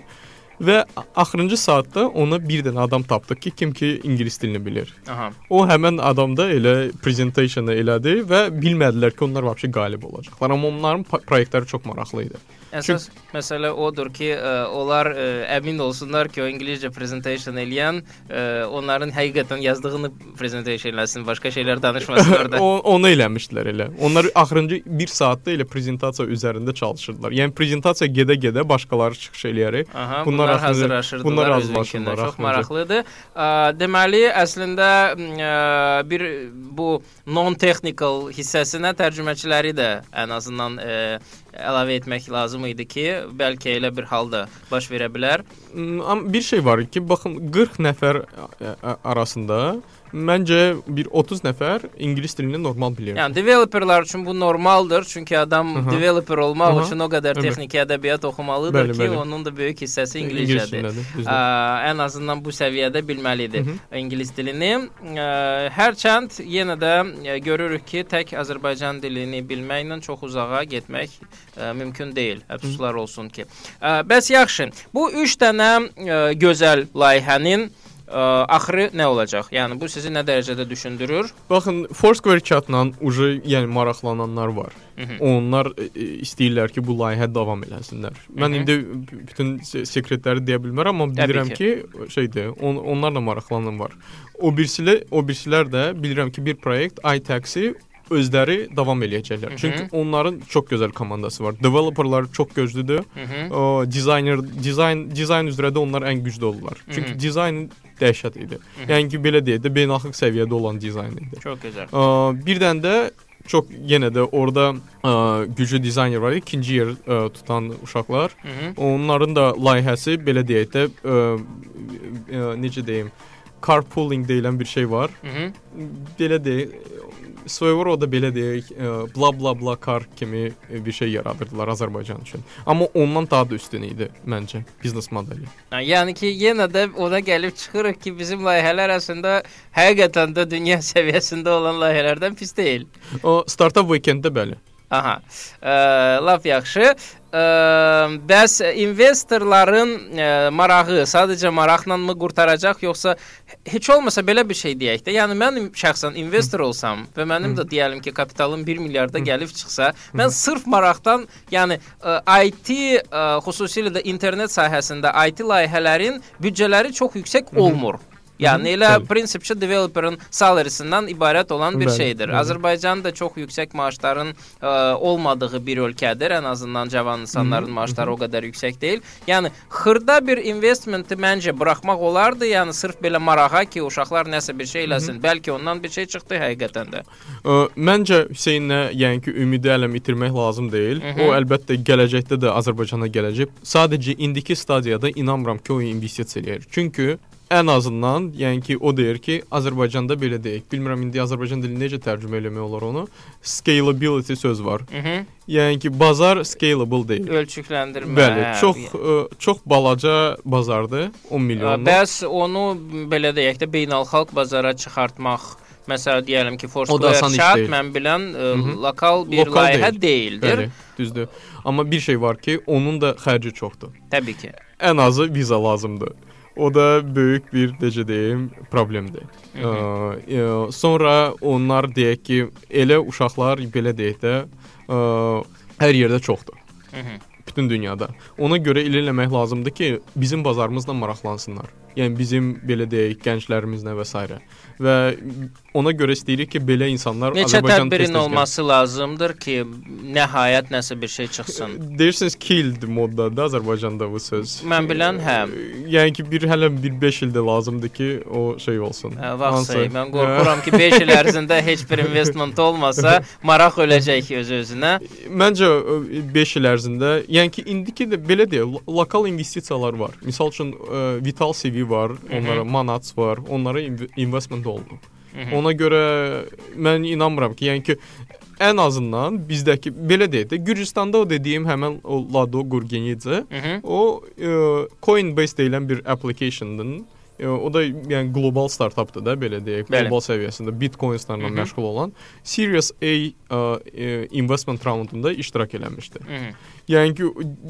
və axırıncı saatda ona bir dənə adam tapdıq ki, kim ki ingilis dilini bilir. Aha. O həmin adam da elə prezentasionu elədi və bilmədilər ki, onlar vəbşi qalib olacaqlar. Amma onların proyektləri çox maraqlı idi. Əsas məsələ odur ki, ə, onlar ə, əmin olsunlar ki, o ingiliscə presentation eləyən ə, onların həqiqətən yazdığını presentation eləsin, başqa şeylər danışmasınlar da. onu eləmişdilər elə. Onlar axırıncı 1 saatda elə prezentasiya üzərində çalışırdılar. Yəni prezentasiya gedə-gedə başqaları çıxış eləyərək Aha, Bunlar bunlar, hazırlaşırdılar. bunlar hazırlaşırlar, Çox axırıncı. maraqlıdır. Ə, deməli, əslində ə, bir bu non-technical hissəsinə tərcüməçiləri də ən azından ə, əlavə etmək lazım idi ki, bəlkə elə bir halda baş verə bilər. Amma bir şey var ki, baxın 40 nəfər arasında məncə bir 30 nəfər ingilis dilini normal bilir. Yəni developerlar üçün bu normaldır, çünki adam Aha. developer olmaq Aha. üçün o qədər Evet. texniki ədəbiyyat oxumalıdır Bəli, ki, bəli. onun da böyük hissəsi İngilis ingiliscədir. Ə, ən azından bu səviyyədə bilməlidir Hı ingilis dilini. Ə, hərçənd yenə də ə, görürük ki, tək Azərbaycan dilini bilməklə çox uzağa getmək ə, mümkün deyil. Əfsuslar olsun ki. Ə, bəs yaxşı. Bu 3 dənə ə, gözəl layihənin axırı nə olacaq? Yəni bu sizi nə dərəcədə düşündürür? Baxın, Foursquare chatla uje yəni maraqlananlar var. Hı -hı. Onlar e, e, istəyirlər ki, bu layihə davam eləsinlər. Mən Hı -hı. indi b- bütün se- sekretləri deyə bilmərəm, amma Təbii bilirəm ki. ki, şeydir, on, onlarla maraqlanan var. O birisilər, o birisilər də bilirəm ki, bir proyekt iTaxi özləri davam eləyəcəklər. Hı -hı. Çünki onların çox gözəl komandası var. Developerlar çox gözlüdür. Hı -hı. O dizayner, dizayn, dizayn üzrə də onlar ən güclü olurlar. Çünki dizayn dəhşət idi. Yəni ki, belə deyək də beynəlxalq səviyyədə olan dizayn idi. Çox gözəl. Ə, bir dənə də çox yenə də orada ə, güclü dizayner var, ikinci yer ə, tutan uşaqlar. Hı -hı. Onların da layihəsi belə deyək də ə, ə, necə deyim, carpooling deyilən bir şey var. Hı -hı. Belə deyək, svoyevo roda belə deyək, e, bla bla bla kar kimi e, bir şey yaradırdılar Azərbaycan üçün. Amma ondan daha da üstün idi məncə biznes modeli. Ha, Yəni ki, yenə də ona gəlib çıxırıq ki, bizim layihələr əslində həqiqətən də dünya səviyyəsində olan layihələrdən pis deyil. O startup weekenddə bəli. Aha. Ə, laf yaxşı. Ə, bəs investorların ə, marağı sadəcə maraqla mı qurtaracaq yoxsa heç olmasa belə bir şey deyək də. Yəni mən şəxsən investor olsam və mənim də deyəlim ki, kapitalım 1 milyarda gəlib çıxsa, mən sırf maraqdan, yəni ə, IT ə, xüsusilə də internet sahəsində IT layihələrin büdcələri çox yüksək olmur. Yəni elə bəli. prinsipçi developerın salarisindən ibarət olan bir Bəli, şeydir. bəli. Azərbaycan da çox yüksək maaşların ə, olmadığı bir ölkədir. Ən azından cavan insanların maaşları o qədər yüksək deyil. Yəni xırda bir investmenti məncə buraxmaq olardı. Yəni sırf belə marağa ki, uşaqlar nəsə bir şey eləsin. Bəlkə ondan bir şey çıxdı həqiqətən də. Ə, Məncə Hüseynlə yəni ki, ümidi ələm itirmək lazım deyil. Mhm. O əlbəttə gələcəkdə də Azərbaycana gələcək. Sadəcə indiki stadiyada inanmıram ki, o investisiya eləyir. Çünki ən azından, yəni ki, o deyir ki, Azərbaycanda belə deyək. Bilmirəm indi Azərbaycan dilində necə tərcümə eləmək olar onu. Scalability söz var. Mhm. Yəni ki, bazar scalable deyil. Ölçükləndirmə. Bəli, hə, çox ə, çox balaca bazardır. 10 Ə, milyon. Bəs onu belə deyək də beynəlxalq bazara çıxartmaq Məsələn deyəlim ki, Foursquare chat mən bilən ə, Mhm. lokal bir Lokal layihə deyil. deyildir. Bəli, düzdür. Amma bir şey var ki, onun da xərci çoxdur. Təbii ki. Ən azı viza lazımdır. O da böyük bir necə deyim, problemdir. Mhm. Ə, ə, sonra onlar deyək ki, elə uşaqlar belə deyək də, ə, hər yerdə çoxdur. Mhm. Bütün dünyada. Ona görə elə eləmək lazımdır ki, bizim bazarımızla maraqlansınlar. Yəni bizim belə deyək, gənclərimizlə və s. Və ona görə istəyirik ki, belə insanlar Neçə Azərbaycan tədbirin olması lazımdır ki, nəhayət nəsə bir şey çıxsın. Deyirsiniz killed moddadır Azərbaycanda bu söz. Mən bilən, hə. Yəni ki, bir hələ bir 5 ildə lazımdır ki, o şey olsun. Hə, Vaxt. Hansı- Mən qorxuram ki, 5 il ərzində heç bir investment olmasa, maraq öləcək öz-özünə. Məncə 5 il ərzində, yəni ki, indiki də belə deyək, lo- lokal investisiyalar var. Məsəl üçün Vital CV var, onlara Manats var, onlara inv investment oldu. Mhm. Ona görə mən inanmıram ki, yəni ki, ən azından bizdəki belə deyək də Gürcüstanda o dediyim həmin o Lado Gurgenidze. O e, Coinbase deyilən bir applicationdır. E, o da yəni qlobal startapdır da belə deyək, qlobal səviyyəsində Bitcoin-larla məşğul olan Series A ə, investment raundunda iştirak eləmişdi. Hı -hı. E, e, yəni ki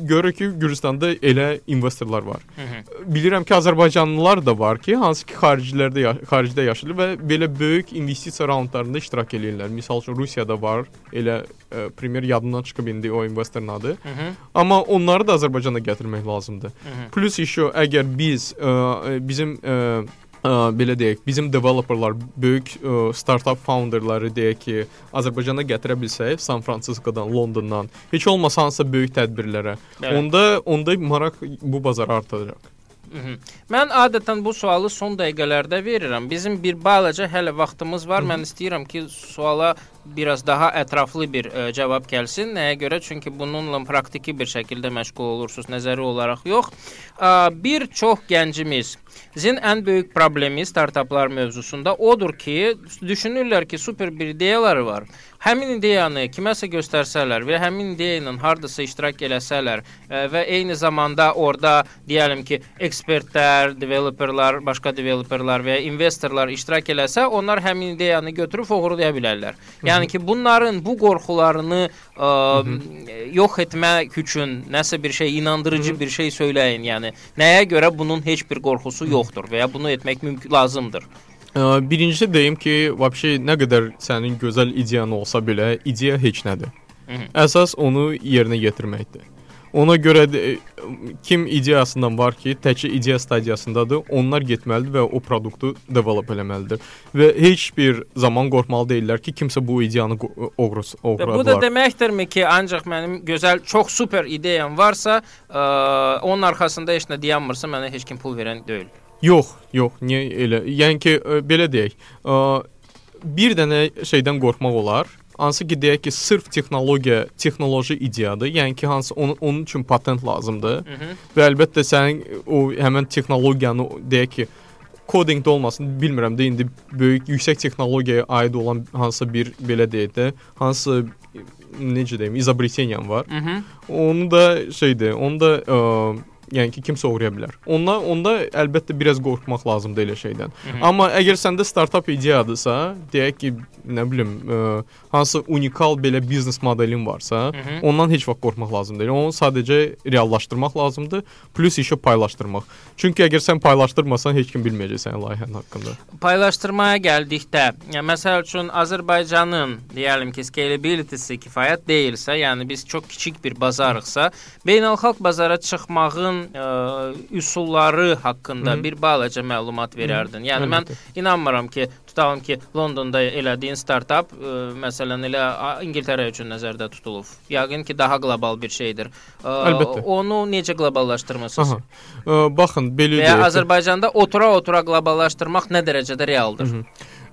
görür ki Gürcüstanda elə investorlar var. Hı -hı. Bilirəm ki Azərbaycanlılar da var ki, hansı ki xaricilərdə xaricdə yaşayır və belə böyük investisiya raundlarında iştirak eləyirlər. Məsəl üçün Rusiyada var, elə ə, primer yadımdan çıxıb indi o investorun adı. Hı -hı. Amma onları da Azərbaycana gətirmək lazımdır. Hı -hı. Plus işo əgər biz ə, bizim ə, ə, belə deyək, bizim developerlar, böyük ə, startup founderları deyək ki, Azərbaycana gətirə bilsək, San Fransiskodan, Londondan, heç olmasa hansısa böyük tədbirlərə, Bəli. onda onda maraq bu bazara artacaq. Mhm. Mən adətən bu sualı son dəqiqələrdə verirəm. Bizim bir balaca hələ vaxtımız var. Mən istəyirəm ki, suala biraz daha ətraflı bir ə, cavab gəlsin. Nəyə görə? Çünki bununla praktiki bir şəkildə məşğul olursunuz, nəzəri olaraq yox. Ə, bir çox gəncimiz Sizin ən böyük problemi startaplar mövzusunda odur ki, düşünürlər ki, super bir ideyaları var. Həmin ideyanı kiməsə göstərsələr və həmin ideya ilə hardasa iştirak eləsələr ə, və eyni zamanda orada deyəlim ki, ekspertlər, developerlar, başqa developerlar və ya investorlar iştirak eləsə, onlar həmin ideyanı götürüb oğurlaya bilərlər. Yəni ki, bunların bu qorxularını ə, yox etmək üçün nəsə bir şey inandırıcı bir şey söyləyin. Yəni nəyə görə bunun heç bir qorxusu yoxdur və ya bunu etmək mümkün lazımdır. Birincisi deyim ki, vəbşi nə qədər sənin gözəl ideyan olsa belə, ideya heç nədir. Əsas onu yerinə yetirməkdir. Ona görə də e, kim ideyasından var ki, təkcə ideya stadiyasındadır, onlar getməlidir və o produktu develop eləməlidir. Və heç bir zaman qorxmalı deyillər ki, kimsə bu ideyanı qo- oğrus Və bu da oğradılar. deməkdirmi ki, ancaq mənim gözəl, çox super ideyam varsa, ə, onun arxasında heç nə dayanmırsa, mənə heç kim pul verən deyil. Yox, yox, niyə elə? Yəni ki, ə, belə deyək. Ə, bir dənə şeydən qorxmaq olar. Hansı ki deyək ki, sırf texnologiya, texnoloji ideyadır. Yəni ki, hansı onun, onun üçün patent lazımdır. Mhm. Və əlbəttə sənin o həmin texnologiyanı deyək ki, kodinqdə olmasın, bilmirəm də indi böyük yüksək texnologiyaya aid olan hansısa bir belə deyək də, hansı necə deyim, izobreteniyan var. Mhm. Onu da şeydir, onu da ə, yəni ki, kimsə oğraya bilər. Onda onda əlbəttə biraz qorxmaq lazımdır elə şeydən. Amma əgər səndə startap ideyadırsa, deyək ki, nə bilim, ə, hansı unikal belə biznes modelin varsa, ondan heç vaxt qorxmaq lazım deyil. Onu sadəcə reallaşdırmaq lazımdır, plus işi paylaşdırmaq. Çünki əgər sən paylaşdırmasan, heç kim bilməyəcək sənin layihənin haqqında. Paylaşdırmaya gəldikdə, yəni məsəl üçün Azərbaycanın deyəlim ki, scalability-si kifayət deyilsə, yəni biz çox kiçik bir bazarıqsa, beynəlxalq bazara çıxmağın ə, üsulları haqqında bir balaca məlumat verərdin. Yəni mən inanmıram ki, tutalım ki, Londonda elədiyin startap, ə, məsələn elə İngiltərə üçün nəzərdə tutulub. Yəqin ki, daha qlobal bir şeydir. Ə, Əlbəttə. Onu necə qloballaşdırmısınız? Aha. Ə, baxın, belə Və deyək. ki- Azərbaycanda otura-otura qloballaşdırmaq nə dərəcədə realdır?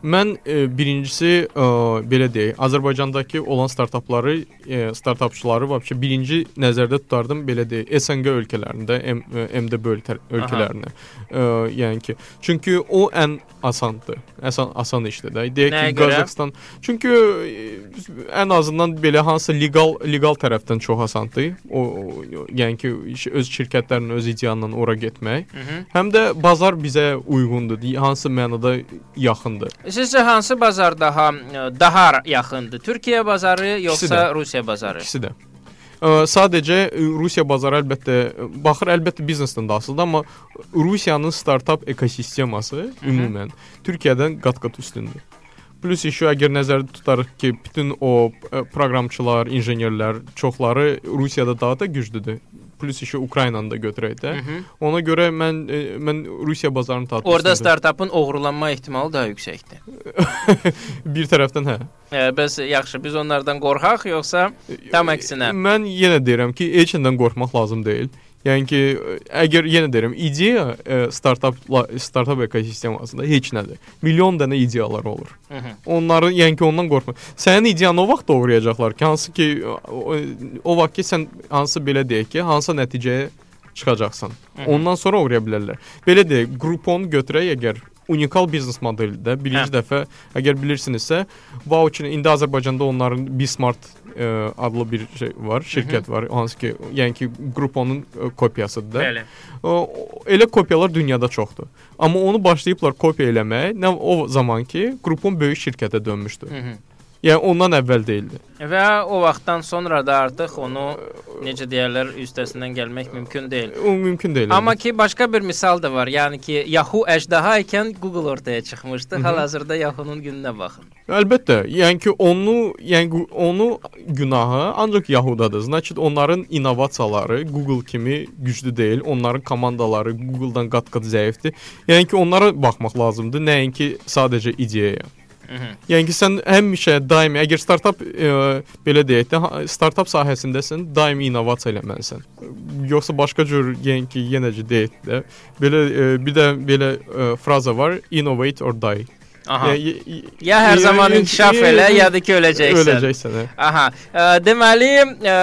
Mən e, birincisi e, belə deyək, Azərbaycandakı olan startapları, e, startapçıları vəbşə birinci nəzərdə tutardım belə deyək, SNQ ölkələrində, M, e, MDB ölkə, ölkələrinə. E, yəni ki, çünki o ən asandır. Asan asan işdir də. Deyək Nəyə ki? Qazaxstan. Çünki e, ən azından belə hansı legal legal tərəfdən çox asandır. O, o yəni ki, öz şirkətlərin öz ideyanla ora getmək. Həm də bazar bizə uyğundur. Hansı mənada yaxındır. Sizcə hansı bazar daha ə, daha yaxındır? Türkiyə bazarı yoxsa. Rusiya bazarı? İkisi də. Ə, sadəcə ə, Rusiya bazarı əlbəttə baxır əlbəttə biznesdən də asılıdır, amma Rusiyanın startap ekosisteması ümumən Türkiyədən qat-qat üstündür. Plus işi əgər nəzərdə tutarıq ki, bütün o ə, proqramçılar, injenerlər çoxları Rusiyada daha da güclüdür. Plus işi Ukraynanı da götürək də. Ona görə mən ə, mən Rusiya bazarını tatmin Orada startapın oğurlanma ehtimalı daha yüksəkdir. bir tərəfdən hə. E, bəs yaxşı, biz onlardan qorxaq yoxsa tam əksinə? Mən yenə deyirəm ki, heç nədən qorxmaq lazım deyil. Yəni ki, əgər yenə deyirəm, ideya e, startap ekosistemasında heç nədir. Milyon dənə ideyalar olur. Onları, yəni ki, ondan qorxma. Sənin ideyanı o vaxt doğrayacaqlar ki, hansı ki o, o vaxt ki sən hansı belə deyək ki, hansı nəticəyə çıxacaqsan. Ondan sonra uğraya bilərlər. Belə deyək, Groupon götürək əgər unikal biznes modelidir. Birinci Hə. dəfə əgər bilirsinizsə, voucher indi Azərbaycanda onların Bismart ə, adlı bir şey var, şirkət var, hansı ki, yəni ki, Grouponun ə, kopyasıdır da. Bəli. O, elə kopyalar dünyada çoxdur. Amma onu başlayıblar kopya eləməyə, nə o zaman ki, Groupon böyük şirkətə dönmüşdü. Mhm. Yəni ondan əvvəl deyildi. Və o vaxtdan sonra da artıq onu necə deyirlər, üstəsindən gəlmək mümkün deyil. O mümkün deyil. Amma ki başqa bir misal da var. Yəni ki Yahoo əjdaha ikən Google ortaya çıxmışdı. Hal-hazırda Yahoo-nun gününə baxın. Əlbəttə, yəni ki, onu, yəni gu- onu günahı ancaq Yahoo-dadır. Значит, onların innovasiyaları Google kimi güclü deyil. Onların komandaları Google-dan qat-qat zəifdir. Yəni ki, onlara baxmaq lazımdır, nəinki sadəcə ideyaya. Mhm. Yəni ki, sən həmişə daimi, əgər startap e, belə deyək də, ha- startap sahəsindəsən, daimi innovasiya eləməlisən. Yoxsa başqa cür, yəni ki, yenəcə deyək də, belə e, bir də belə e, fraza var, innovate or die. Aha. Yəni, y- y- Ya hər zaman inkişaf elə, ya da ki öləcəksən. Öləcəksən. hə. Aha. Ə, deməli, ə,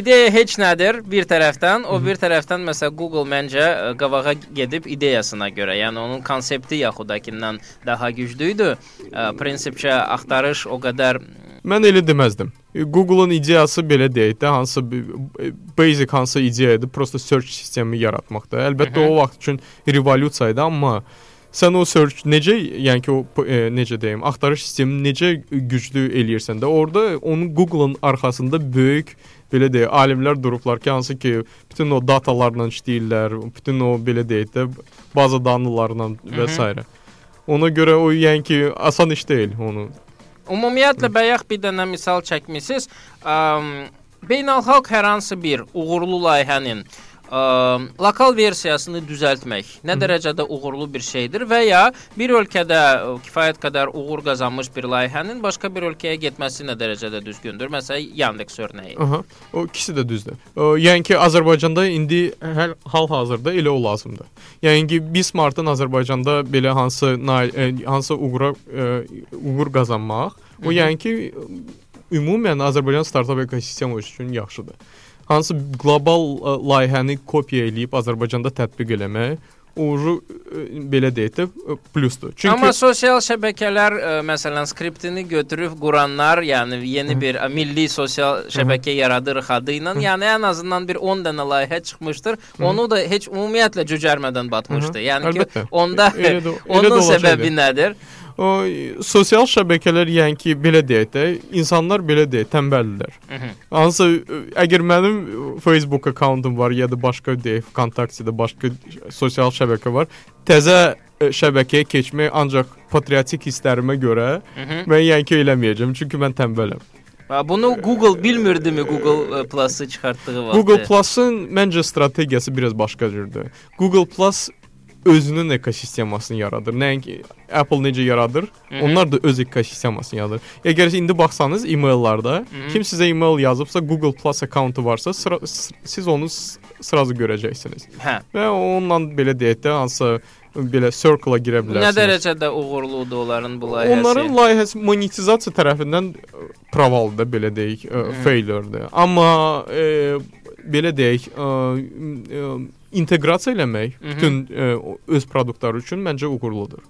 ideya heç nədir bir tərəfdən, o bir tərəfdən məsələn Google məncə ə, qabağa gedib ideyasına görə, yəni onun konsepti yaxudakindən daha güclüydü. Ə, prinsipcə axtarış o qədər Mən elə deməzdim. E, Google-un ideyası belə deyək də, hansı e, basic hansı ideyadır, prosta search sistemi yaratmaqdır. Əlbəttə o vaxt üçün revolyusiya idi, amma sən o search necə, yəni ki o e, necə deyim, axtarış sistemini necə güclü eləyirsən də, orada onun Google-un arxasında böyük belə deyək, alimlər durublar ki, hansı ki bütün o datalarla işləyirlər, bütün o belə deyək də baza danlılarla və s. Ona görə o yəni ki asan iş deyil onu. Ümumiyyətlə bayaq bir dənə misal çəkmisiniz. Beynəlxalq hər hansı bir uğurlu layihənin əm, lokal versiyasını düzəltmək nə dərəcədə uğurlu bir şeydir və ya bir ölkədə ə, kifayət qədər uğur qazanmış bir layihənin başqa bir ölkəyə getməsi nə dərəcədə düzgündür? Məsələn, Yandex örnəyi. Aha. O ikisi də düzdür. O, yəni ki Azərbaycanda indi hər hal-hazırda elə o lazımdır. Yəni ki Bismartın Azərbaycanda belə hansı nail, e, hansı uğura e, uğur qazanmaq, o yəni ki ümumən Azərbaycan startap ekosistemi üçün yaxşıdır. Hansı qlobal ə, layihəni kopya eləyib Azərbaycanda tətbiq eləmək, ucu e, belə deyək də e, plusdur. Çünki Amma sosial şəbəkələr ə, məsələn skriptini götürüb quranlar, yəni yeni bir ə, milli sosial şəbəkə yaradırıq adı ilə, yəni ən azından bir 10 dənə layihə çıxmışdır. Onu da heç ümumiyyətlə cücərmədən batmışdı. Yəni ki, onda onun səbəbi nədir? O e, sosial şəbəkələr yəni ki, belə deyək də, insanlar belə deyək, tənbəldirlər. Mhm. Hansı əgər mənim Facebook akkauntum var ya da başqa deyək, kontaktda başqa sosial şəbəkə var, təzə ə, şəbəkəyə keçmək ancaq patriotik hisslərimə görə Mhm. mən yəni ki, eləməyəcəm, çünki mən tənbələm. Bunu Google bilmirdimi Google ə, Plus-ı çıxartdığı vaxt? Google Plus-ın məncə strategiyası biraz başqa cürdür. Google Plus özünün ekosistemasını yaradır. Nəinki Apple necə yaradır, Mhm. onlar da öz ekosistemasını yaradır. Əgər indi baxsanız e-maillərdə Mhm. kim sizə e-mail yazıbsa, Google Plus akkauntu varsa, sıra, siz onu sırazı görəcəksiniz. Hə. Və onunla belə deyək də hansısa belə circle-a girə Bu Nə bilərsiniz. dərəcədə uğurludur onların bu layihəsi? Onların layihəsi monetizasiya tərəfindən ə, pravaldır, belə deyək, ə, Mhm. failure-dır. Amma e, belə deyək, ə, ə, inteqrasiya eləmək Mhm. bütün ə, o- öz produktları üçün məncə uğurludur.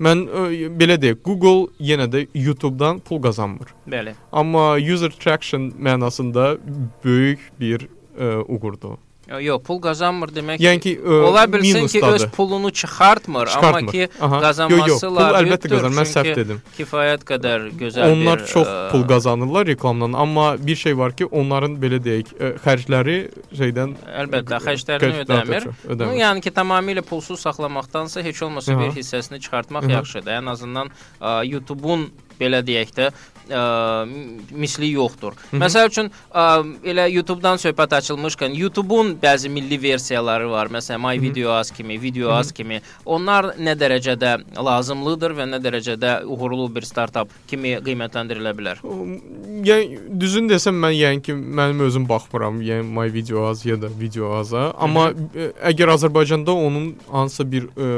Mən ə, belə deyək, Google yenə də YouTube-dan pul qazanmır. Bəli. Amma user traction mənasında böyük bir ə, uğurdur. Yo, Yox, pul qazanmır demək. Yəni ki, ə, Ola bilsin ki, öz pulunu çıxartmır, amma Çıxartmır. ki, Aha. qazanması Yo, yo, pul labüddür, əlbəttə qazanır. Mən səhv dedim. kifayət qədər gözəl Onlar bir çox ə, pul qazanırlar reklamdan, amma bir şey var ki, onların belə deyək, ə, xərcləri şeydən Əlbəttə, xərclərini ödəmir. ödəmir. yəni ki, tamamilə pulsuz saxlamaqdansa heç olmasa Aha. bir hissəsini çıxartmaq Aha. yaxşıdır. Ən azından ə, YouTube-un belə deyək də ə, misli yoxdur. hı. Məsəl üçün ə, elə YouTube-dan söhbət açılmışkən YouTube-un bəzi milli versiyaları var. Məsələn, My Video Az kimi, Video Az kimi. Onlar nə dərəcədə lazımlıdır və nə dərəcədə uğurlu bir startap kimi qiymətləndirilə bilər? Yəni düzün desəm mən yəni ki, mənim özüm baxmıram, yəni my video az ya da video aza, amma ə, əgər Azərbaycanda onun hansısa bir ə,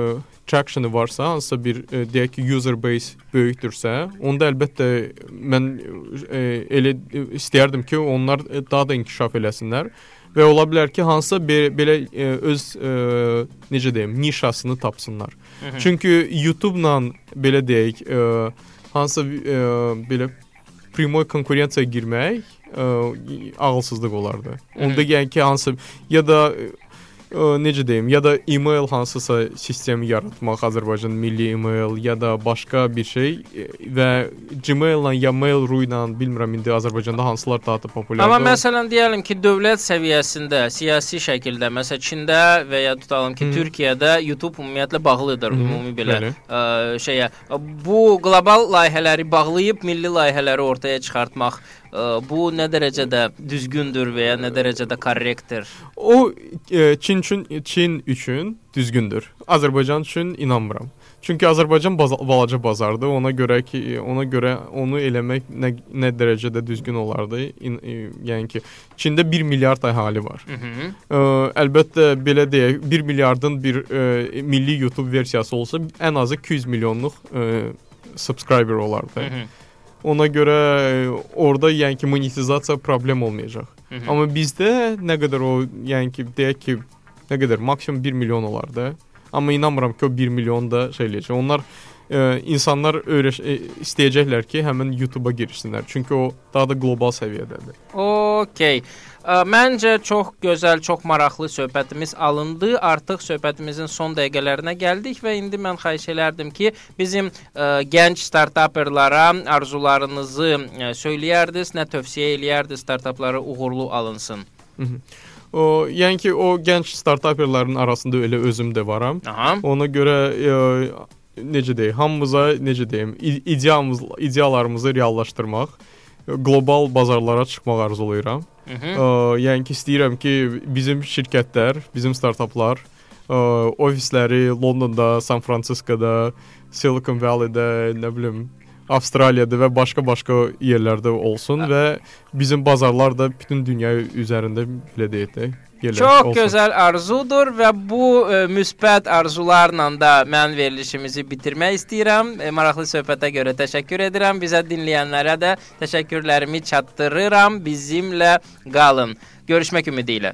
traction varsa, hansısa bir ə, deyək ki, user base böyükdürsə, onda əlbəttə mən ə, elə ə, istəyərdim ki, onlar ə, daha da inkişaf eləsinlər və ola bilər ki, hansısa be, belə ə, öz ə, necə deyim, nişasını tapsınlar. Mhm. Çünki YouTube-la belə deyək, ə, hansısa ə, belə primoy konkurensiyaya girmək ə, ağılsızlıq olardı. Onda yəni ki, hansı ya da ə, necə deyim, ya da e-mail hansısa sistemi yaratmaq, Azərbaycan milli e-mail ya da başqa bir şey və Gmail-la ya Mail.ru ilə bilmirəm indi Azərbaycanda hansılar daha da populyardır. Amma məsələn deyəlim ki, dövlət səviyyəsində, siyasi şəkildə, məsələn Çində və ya tutalım ki, Hı. Türkiyədə YouTube ümumiyyətlə bağlıdır, Hı, ümumi belə bəli. ə, şeyə. Bu qlobal layihələri bağlayıb milli layihələri ortaya çıxartmaq bu nə dərəcədə düzgündür və ya nə dərəcədə korrektdir? O e, Çin üçün Çin üçün düzgündür. Azərbaycan üçün inanmıram. Çünki Azərbaycan baza balaca bazardır. Ona görə ki, ona görə onu eləmək nə, nə dərəcədə düzgün olardı. İn, e, yəni ki, Çində 1 milyard əhali var. Hı -hı. Ə, əlbəttə belə deyək, 1 milyardın bir ə, milli YouTube versiyası olsa ən azı 200 milyonluq ə, subscriber olardı. Hı -hı. Ona görə ə, orada yəni ki monetizasiya problem olmayacaq. Hı -hı. Amma bizdə nə qədər o, yəni ki, deyək ki, nə qədər maksimum 1 milyon olardı. Amma inanmıram ki, o 1 milyon da şey eləyəcək. Onlar ə, insanlar öyrəş ə, istəyəcəklər ki, həmin YouTube-a girişsinlər. Çünki o daha da qlobal səviyyədədir. Okay. Məncə çox gözəl, çox maraqlı söhbətimiz alındı. Artıq söhbətimizin son dəqiqələrinə gəldik və indi mən xahiş elərdim ki, bizim ə, gənc startaperlara arzularınızı ə, söyləyərdiniz, nə tövsiyə eləyərdiniz startapları uğurlu alınsın. O, yəni ki, o gənc startaperlərin arasında elə özüm də varam. Aha. Ona görə ə, necə deyim, hamımıza necə deyim, idealımız, ideallarımızı reallaşdırmaq, qlobal bazarlara çıxmaq arzulayıram. Ə, yəni ki, istəyirəm ki, bizim şirkətlər, bizim startaplar ə, ofisləri Londonda, San Fransiskoda, Silicon Valley-də, nə bilim, Avstraliyada və başqa-başqa yerlərdə olsun və bizim bazarlar da bütün dünya üzərində belə deyək də yerlər Çox olsun. gözəl arzudur və bu ə, müsbət arzularla da mən verilişimizi bitirmək istəyirəm. E, maraqlı söhbətə görə təşəkkür edirəm. Bizə dinləyənlərə də təşəkkürlərimi çatdırıram. Bizimlə qalın. Görüşmək ümidi ilə.